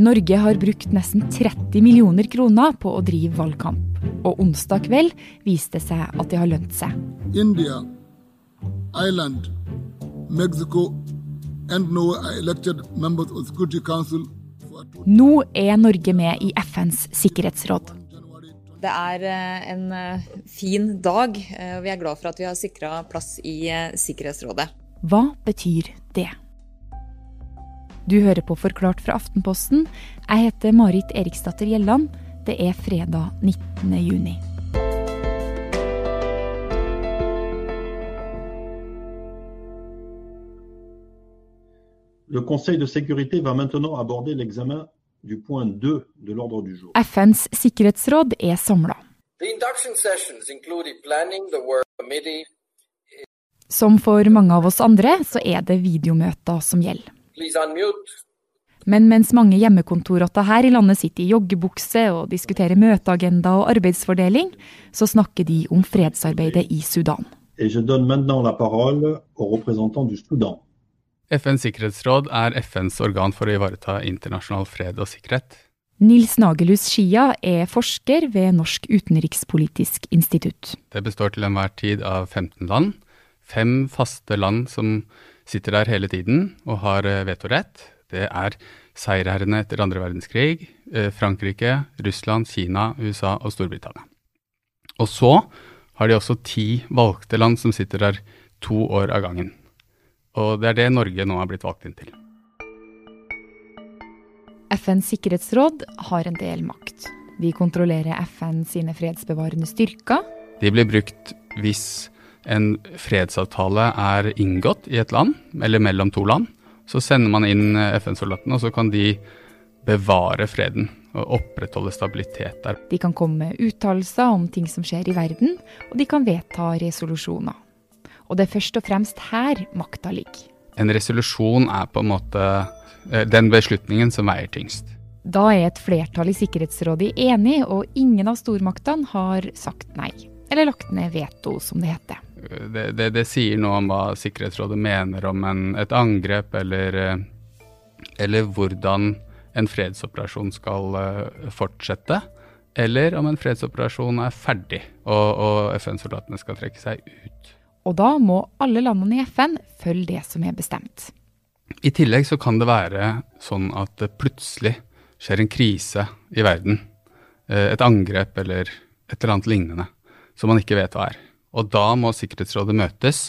Norge har brukt nesten 30 millioner kroner på å drive valgkamp. Og onsdag kveld viste det seg at det har lønt seg. India, Ireland, Mexico and Norway are elected members of the Security Council Nå er Norge med i FNs sikkerhetsråd. Det er eh, en eh, fin dag, eh, og vi er glad for at vi har sikra plass i Sikkerhetsrådet. Hva betyr det? Du hører på Forklart fra Aftenposten. Jeg heter Marit Eriksdatter Gjelland. Det er fredag 19. juni. Le Conseil de sécurité va maintenant aborder l'examen du point 2 de l'ordre du jour. FNs sikkerhetsråd er samla. Som for mange av oss andre, så er det videomøter som gjelder. Men mens mange hjemmekontorrotter her i landet sitter i joggebukse og diskuterer møteagenda og arbeidsfordeling, så snakker de om fredsarbeidet i Sudan. Et je donne maintenant la parole au représentant du Soudan. FNs sikkerhetsråd er FNs organ for å ivareta internasjonal fred og sikkerhet. Nils Nagelhus Skia er forsker ved Norsk utenrikspolitisk institutt. Det består til enhver tid av 15 land. Fem faste land som sitter der hele tiden og har eh, vetorett. Det er seierherrene etter andre verdenskrig, eh, Frankrike, Russland, Kina, USA og Storbritannia. Og så har de også ti valgte land som sitter der to år av gangen. Og det er det Norge nå har blitt valgt inn til. FNs sikkerhetsråd har en del makt. De kontrollerer FN sine fredsbevarende styrker. De blir brukt hvis en fredsavtale er inngått i et land, eller mellom to land. Så sender man inn FN-soldatene, og så kan de bevare freden og opprettholde stabilitet der. De kan komme med uttalelser om ting som skjer i verden, og de kan vedta resolusjoner. Og det er først og fremst her makta ligger. En resolusjon er på en måte eh, den beslutningen som veier tyngst. Da er et flertall i Sikkerhetsrådet enig, og ingen av stormaktene har sagt nei. Eller lagt ned veto, som det heter. Det, det, det sier noe om hva Sikkerhetsrådet mener om en, et angrep, eller, eh, eller hvordan en fredsoperasjon skal eh, fortsette. Eller om en fredsoperasjon er ferdig og, og FN-soldatene skal trekke seg ut. Og da må alle landene i FN følge det som er bestemt. I tillegg så kan det være sånn at det plutselig skjer en krise i verden. Eh, et angrep eller et eller annet lignende som man ikke vet hva er. Og da må Sikkerhetsrådet møtes,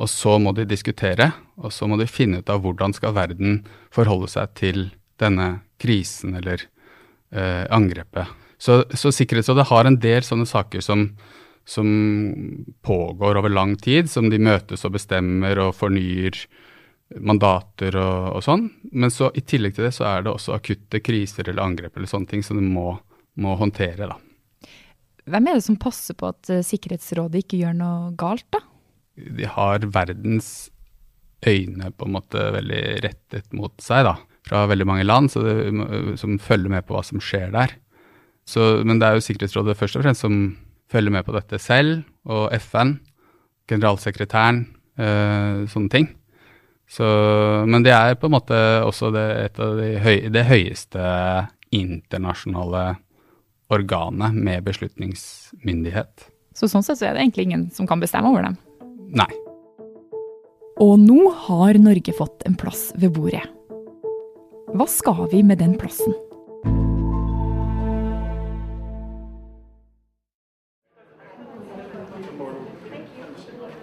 og så må de diskutere, og så må de finne ut av hvordan skal verden forholde seg til denne krisen eller eh, angrepet. Så, så Sikkerhetsrådet har en del sånne saker som som pågår over lang tid, som de møtes og bestemmer og fornyer mandater og, og, sånn. Men så i tillegg til det så er det også akutte kriser eller angrep eller sånne ting som de må, må håndtere, da. Hvem er det som passer på at uh, Sikkerhetsrådet ikke gjør noe galt, da? De har verdens øyne på en måte veldig rettet mot seg, da. Fra veldig mange land, det, som følger med på hva som skjer der. Så, men det er jo Sikkerhetsrådet først og fremst som følger med på dette selv, og FN, generalsekretæren, øh, sånne ting. Så, men det er på en måte også det, et av de høy, det høyeste internasjonale organet med beslutningsmyndighet. Så sånn sett så er det egentlig ingen som kan bestemme over dem? Nei. Og nå har Norge fått en plass ved bordet. Hva skal vi med den plassen?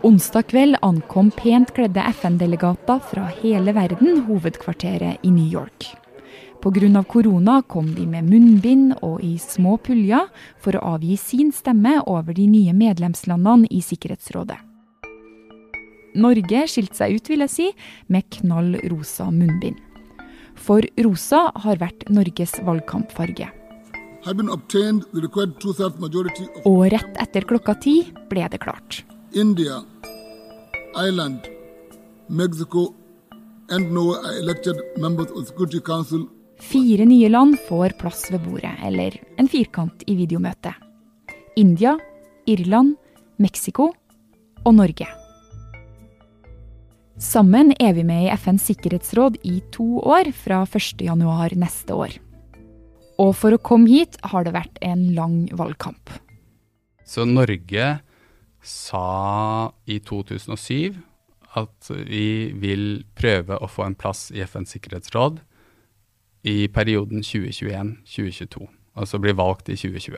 Onsdag kveld ankom pent kledde FN-delegater fra hele verden hovedkvarteret i New York. Pga. korona kom de med munnbind og i små puljer for å avgi sin stemme over de nye medlemslandene i Sikkerhetsrådet. Norge skilte seg ut, vil jeg si, med knall rosa munnbind. For rosa har vært Norges valgkampfarge. Og rett etter klokka ti ble det klart. India, Ireland, Mexico Fire nye land får plass ved bordet, eller en firkant i videomøtet. India, Irland, Mexico og Norge. Sammen er vi med i FNs sikkerhetsråd i to år, fra 1.1 neste år. Og for å komme hit har det vært en lang valgkamp. Så Norge sa i 2007 at vi vil prøve å få en plass i FNs sikkerhetsråd i perioden 2021-2022. Altså bli valgt i 2020.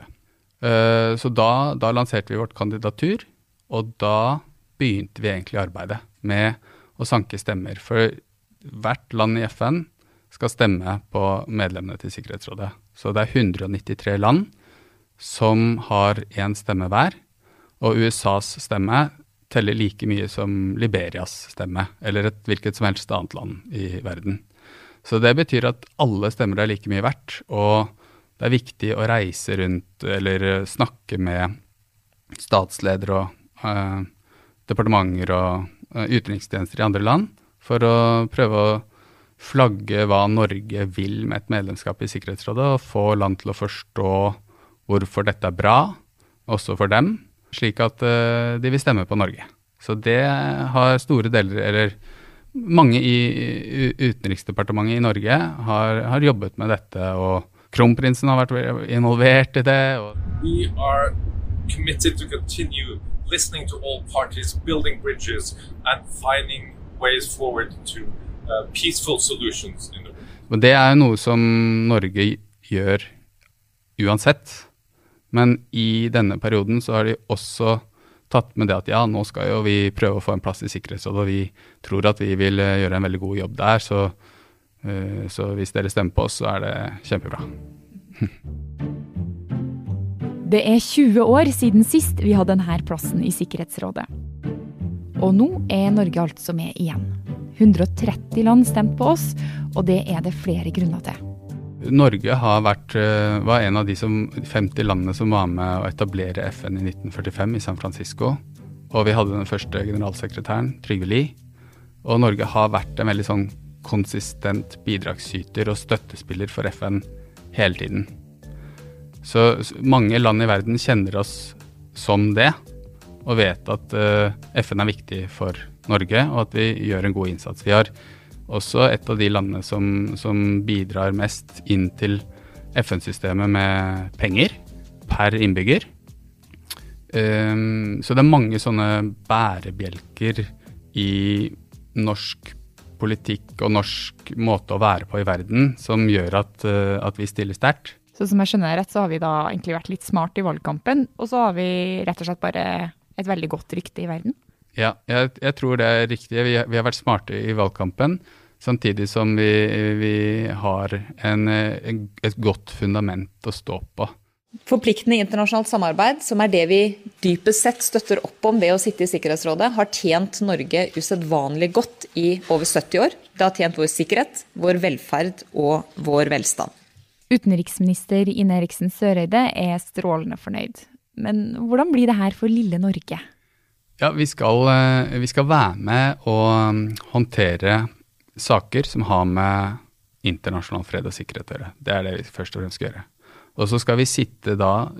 Uh, så da, da lanserte vi vårt kandidatur, og da begynte vi egentlig arbeidet med å sanke stemmer. For hvert land i FN skal stemme på medlemmene til Sikkerhetsrådet. Så det er 193 land som har én stemme hver. Og USAs stemme teller like mye som Liberias stemme, eller et hvilket som helst annet land i verden. Så det betyr at alle stemmer er like mye verdt, og det er viktig å reise rundt eller snakke med statsledere og eh, departementer og Eh, utenrikstjenester i andre land for å prøve å flagge hva Norge vil med et medlemskap i Sikkerhetsrådet, og få land til å forstå hvorfor dette er bra, også for dem, slik at uh, de vil stemme på Norge. Så det har store deler, eller mange i Utenriksdepartementet i Norge har, har jobbet med dette, og kronprinsen har vært involvert i det. We are committed to continue listening to all parties, building bridges, and finding ways forward to uh, peaceful solutions in the world. Det er noe som Norge gjør uansett. Men i denne perioden så har de også tatt med det at ja, nå skal jo vi prøve å få en plass i Sikkerhetsrådet, og vi tror at vi vil eh, gjøre en veldig god jobb der. Så, uh, så hvis dere stemmer på oss, så er det kjempebra. Det er 20 år siden sist vi hadde denne plassen i Sikkerhetsrådet. Og nå er Norge altså med igjen. 130 land stemte på oss, og det er det flere grunner til. Norge vært, eh, var en av de som, 50 landene som var med å etablere FN i 1945 i San Francisco. Og vi hadde den første generalsekretæren, Trygve Lie. Og Norge har vært en veldig sånn konsistent bidragsyter og støttespiller for FN hele tiden. Så mange land i verden kjenner oss som det, og vet at eh, FN er viktig for Norge, og at vi gjør en god innsats. Vi har også et av de landene som, som bidrar mest inn til FN-systemet med penger per innbygger. Um, så det er mange sånne bærebjelker i norsk politikk og norsk måte å være på i verden som gjør at, uh, at vi stiller sterkt. Så som jeg skjønner rett, så har vi da egentlig vært litt smart i valgkampen, og så har vi rett og slett bare et veldig godt rykte i verden. Ja, jeg, jeg tror det er riktig. Vi, vi, har vært smarte i valgkampen, samtidig som vi, vi har en, et godt fundament å stå på. Forpliktende internasjonalt samarbeid, som er det vi dypest sett støtter opp om ved å sitte i Sikkerhetsrådet, har tjent Norge usedvanlig godt i over 70 år. Det har tjent vår sikkerhet, vår velferd og vår velstand. Utenriksminister Ine Eriksen Søreide er strålende fornøyd. Men hvordan blir det her for lille Norge? Ja, vi skal, eh, vi skal være med og um, håndtere saker som har med internasjonal fred og sikkerhet å gjøre. Det er det vi først og fremst skal gjøre. Og så skal vi sitte da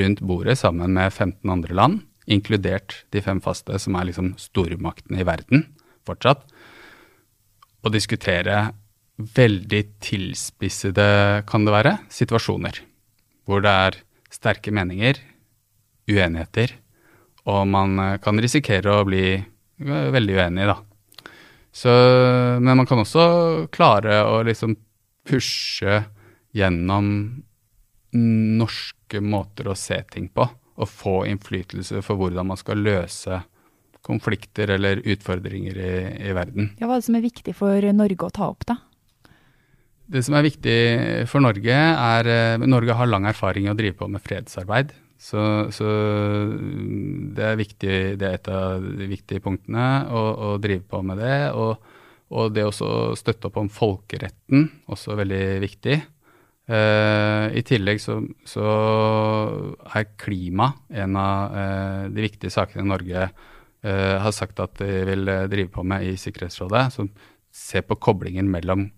rundt bordet sammen med 15 andre land, inkludert de fem faste, som er liksom stormaktene i verden fortsatt, og diskutere veldig tilspissede, kan det være, situasjoner. Hvor det er sterke meninger, uenigheter, og man kan risikere å bli eh, veldig uenig, da. Så, men man kan også klare å liksom pushe gjennom norske måter å se ting på, og få innflytelse for hvordan man skal løse konflikter eller utfordringer i, i verden. Ja, Hva er det som er viktig for Norge å ta opp, da? Det som er viktig for Norge, er uh, Norge har lang erfaring i å drive på med fredsarbeid. Så, så, det er viktig, det er et av de viktige punktene å, å drive på med det. Og, og det å støtte opp om folkeretten, også veldig viktig. Uh, I tillegg så, så, er klima en av uh, de viktige sakene Norge har sagt at de vil drive på med i Sikkerhetsrådet. Som ser på koblingen mellom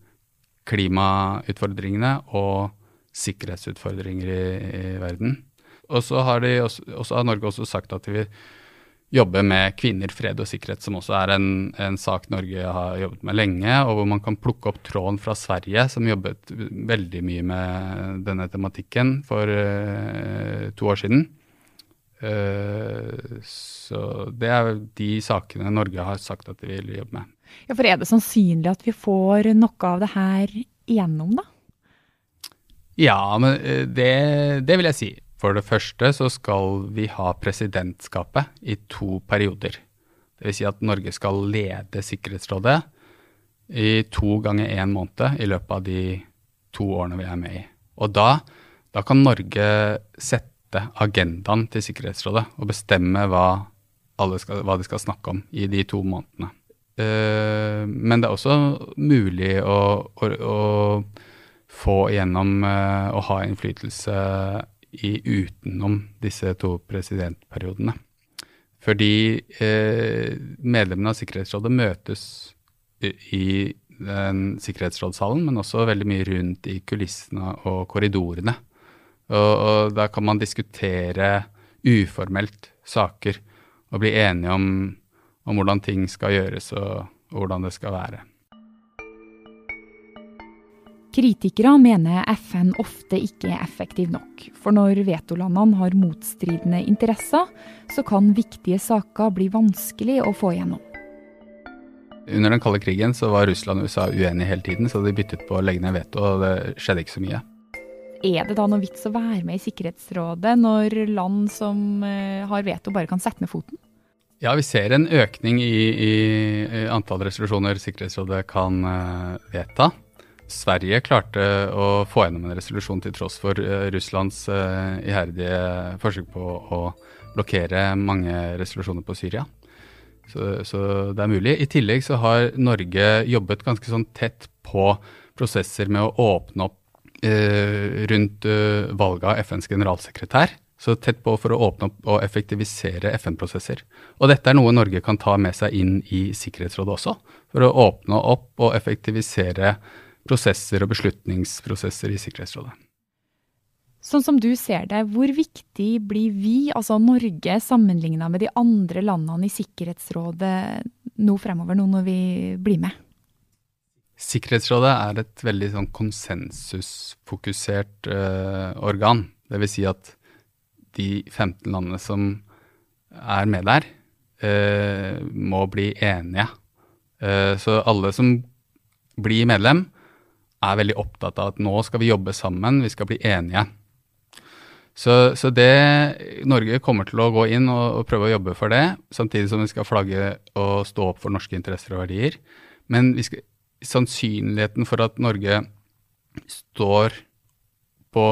klimautfordringene og sikkerhetsutfordringer i, i verden. Og så har, har, Norge også sagt at de vil jobbe med kvinner, fred og sikkerhet, som også er en, en, sak Norge har jobbet med lenge, og hvor man kan plukke opp tråden fra Sverige, som jobbet veldig mye med denne tematikken for uh, to år siden. Uh, så det er de sakene Norge har sagt at de vil jobbe med. Ja, For er det sannsynlig at vi får noe av det her igjennom, da? Ja, men eh, det, det vil jeg si. For det første så skal vi ha presidentskapet i to perioder. Dvs. Si at Norge skal lede Sikkerhetsrådet i to ganger én måned i løpet av de to årene vi er med i. Og da, da kan Norge sette agendaen til Sikkerhetsrådet og bestemme hva, skal, hva, de skal snakke om i de to månedene. Uh, men det er også mulig å, å, å få igjennom uh, å ha innflytelse i utenom disse to presidentperiodene. Fordi eh, medlemmene av Sikkerhetsrådet møtes i den sikkerhetsrådssalen, men også veldig mye rundt i kulissene og korridorene. Og, og da kan man diskutere uformelt saker og bli enige om, om hvordan ting skal gjøres og, og hvordan det skal være. Kritikere mener FN ofte ikke er effektiv nok. For når vetolandene har motstridende interesser, så kan viktige saker bli vanskelig å få igjennom. Under den kalde krigen så var Russland og USA uenige hele tiden, så de byttet på å legge ned veto, og det skjedde ikke så mye. Er det da noe vits å være med i Sikkerhetsrådet når land som eh, har veto, bare kan sette ned foten? Ja, vi ser en økning i, i antall resolusjoner Sikkerhetsrådet kan uh, vedta. Sverige klarte å få gjennom en resolusjon til tross for uh, Russlands uh, iherdige forsøk på å blokkere mange resolusjoner på Syria. Så, så, det er mulig. I tillegg så har Norge jobbet ganske sånn tett på prosesser med å åpne opp eh, rundt valget av FNs generalsekretær. Så tett på for å åpne opp og effektivisere FN-prosesser. Og dette er noe Norge kan ta med seg inn i Sikkerhetsrådet også. For å åpne opp og effektivisere prosesser og beslutningsprosesser i Sikkerhetsrådet. Sånn som du ser det, hvor viktig blir vi, altså Norge, sammenligna med de andre landene i Sikkerhetsrådet nå fremover, nå når vi blir med? Sikkerhetsrådet er et veldig sånn konsensusfokusert uh, organ. Det vil si at de 15 landene som er med der, uh, må bli enige. Uh, så alle som blir medlem, er veldig opptatt av at nå skal vi jobbe sammen, vi skal bli enige. Så, så det Norge kommer til å gå inn og, og, prøve å jobbe for det, samtidig som vi skal flagge og stå opp for norske interesser og verdier. Men skal, sannsynligheten for at Norge står på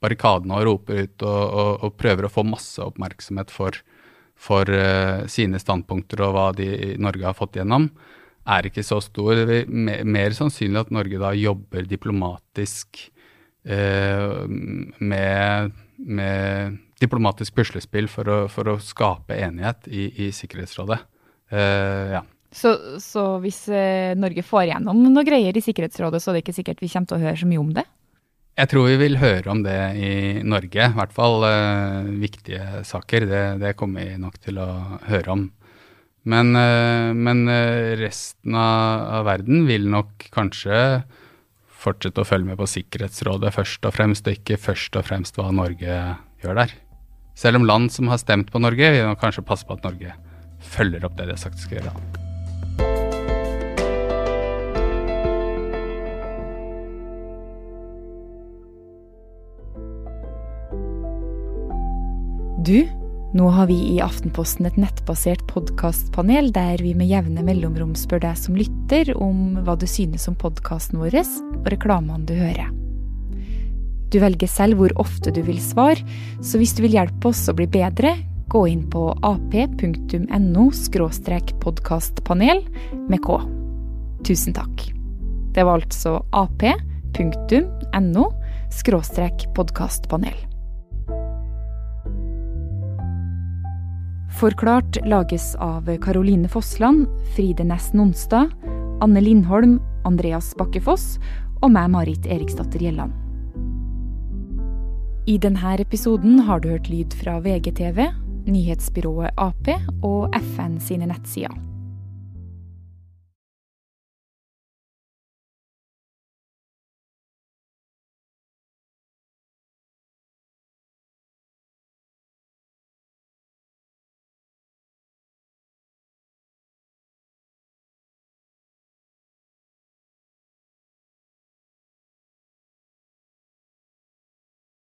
barrikadene og roper ut og, og, og prøver å få masse oppmerksomhet for, for uh, sine standpunkter og hva de, Norge har fått gjennom, er ikke så stor. Det er mer sannsynlig at Norge da jobber diplomatisk eh, med, med, diplomatisk puslespill for å, for å skape enighet i, i Sikkerhetsrådet. Eh, ja. Så, så, hvis eh, Norge får igjennom noe greier i Sikkerhetsrådet, så er det ikke sikkert vi kommer til å høre så mye om det? Jeg tror vi vil høre om det i Norge, i hvert fall eh, viktige saker. Det, det kommer vi nok til å høre om. Men, eh, men eh, resten av verden vil nok kanskje fortsette å følge med på Sikkerhetsrådet først og fremst, og ikke først og fremst hva Norge gjør der. Selv om land som har stemt på Norge, vil nok kanskje passe på at Norge følger opp det de har sagt de skal gjøre. Du nå har vi i Aftenposten et nettbasert podkastpanel der vi med jevne mellomrom spør deg som lytter om hva du synes om podkasten vår og reklamene du hører. Du velger selv hvor ofte du vil svare, så hvis du vil hjelpe oss å bli bedre, gå inn på ap.no podkastpanel med K. Tusen takk. Det var altså ap.no podkastpanel. Forklart lages av Caroline Fossland, Fride Næss Nonstad, Anne Lindholm, Andreas Bakkefoss og meg, Marit Eriksdatter Gjelland. I denne episoden har du hørt lyd fra VGTV, nyhetsbyrået Ap og FN sine nettsider.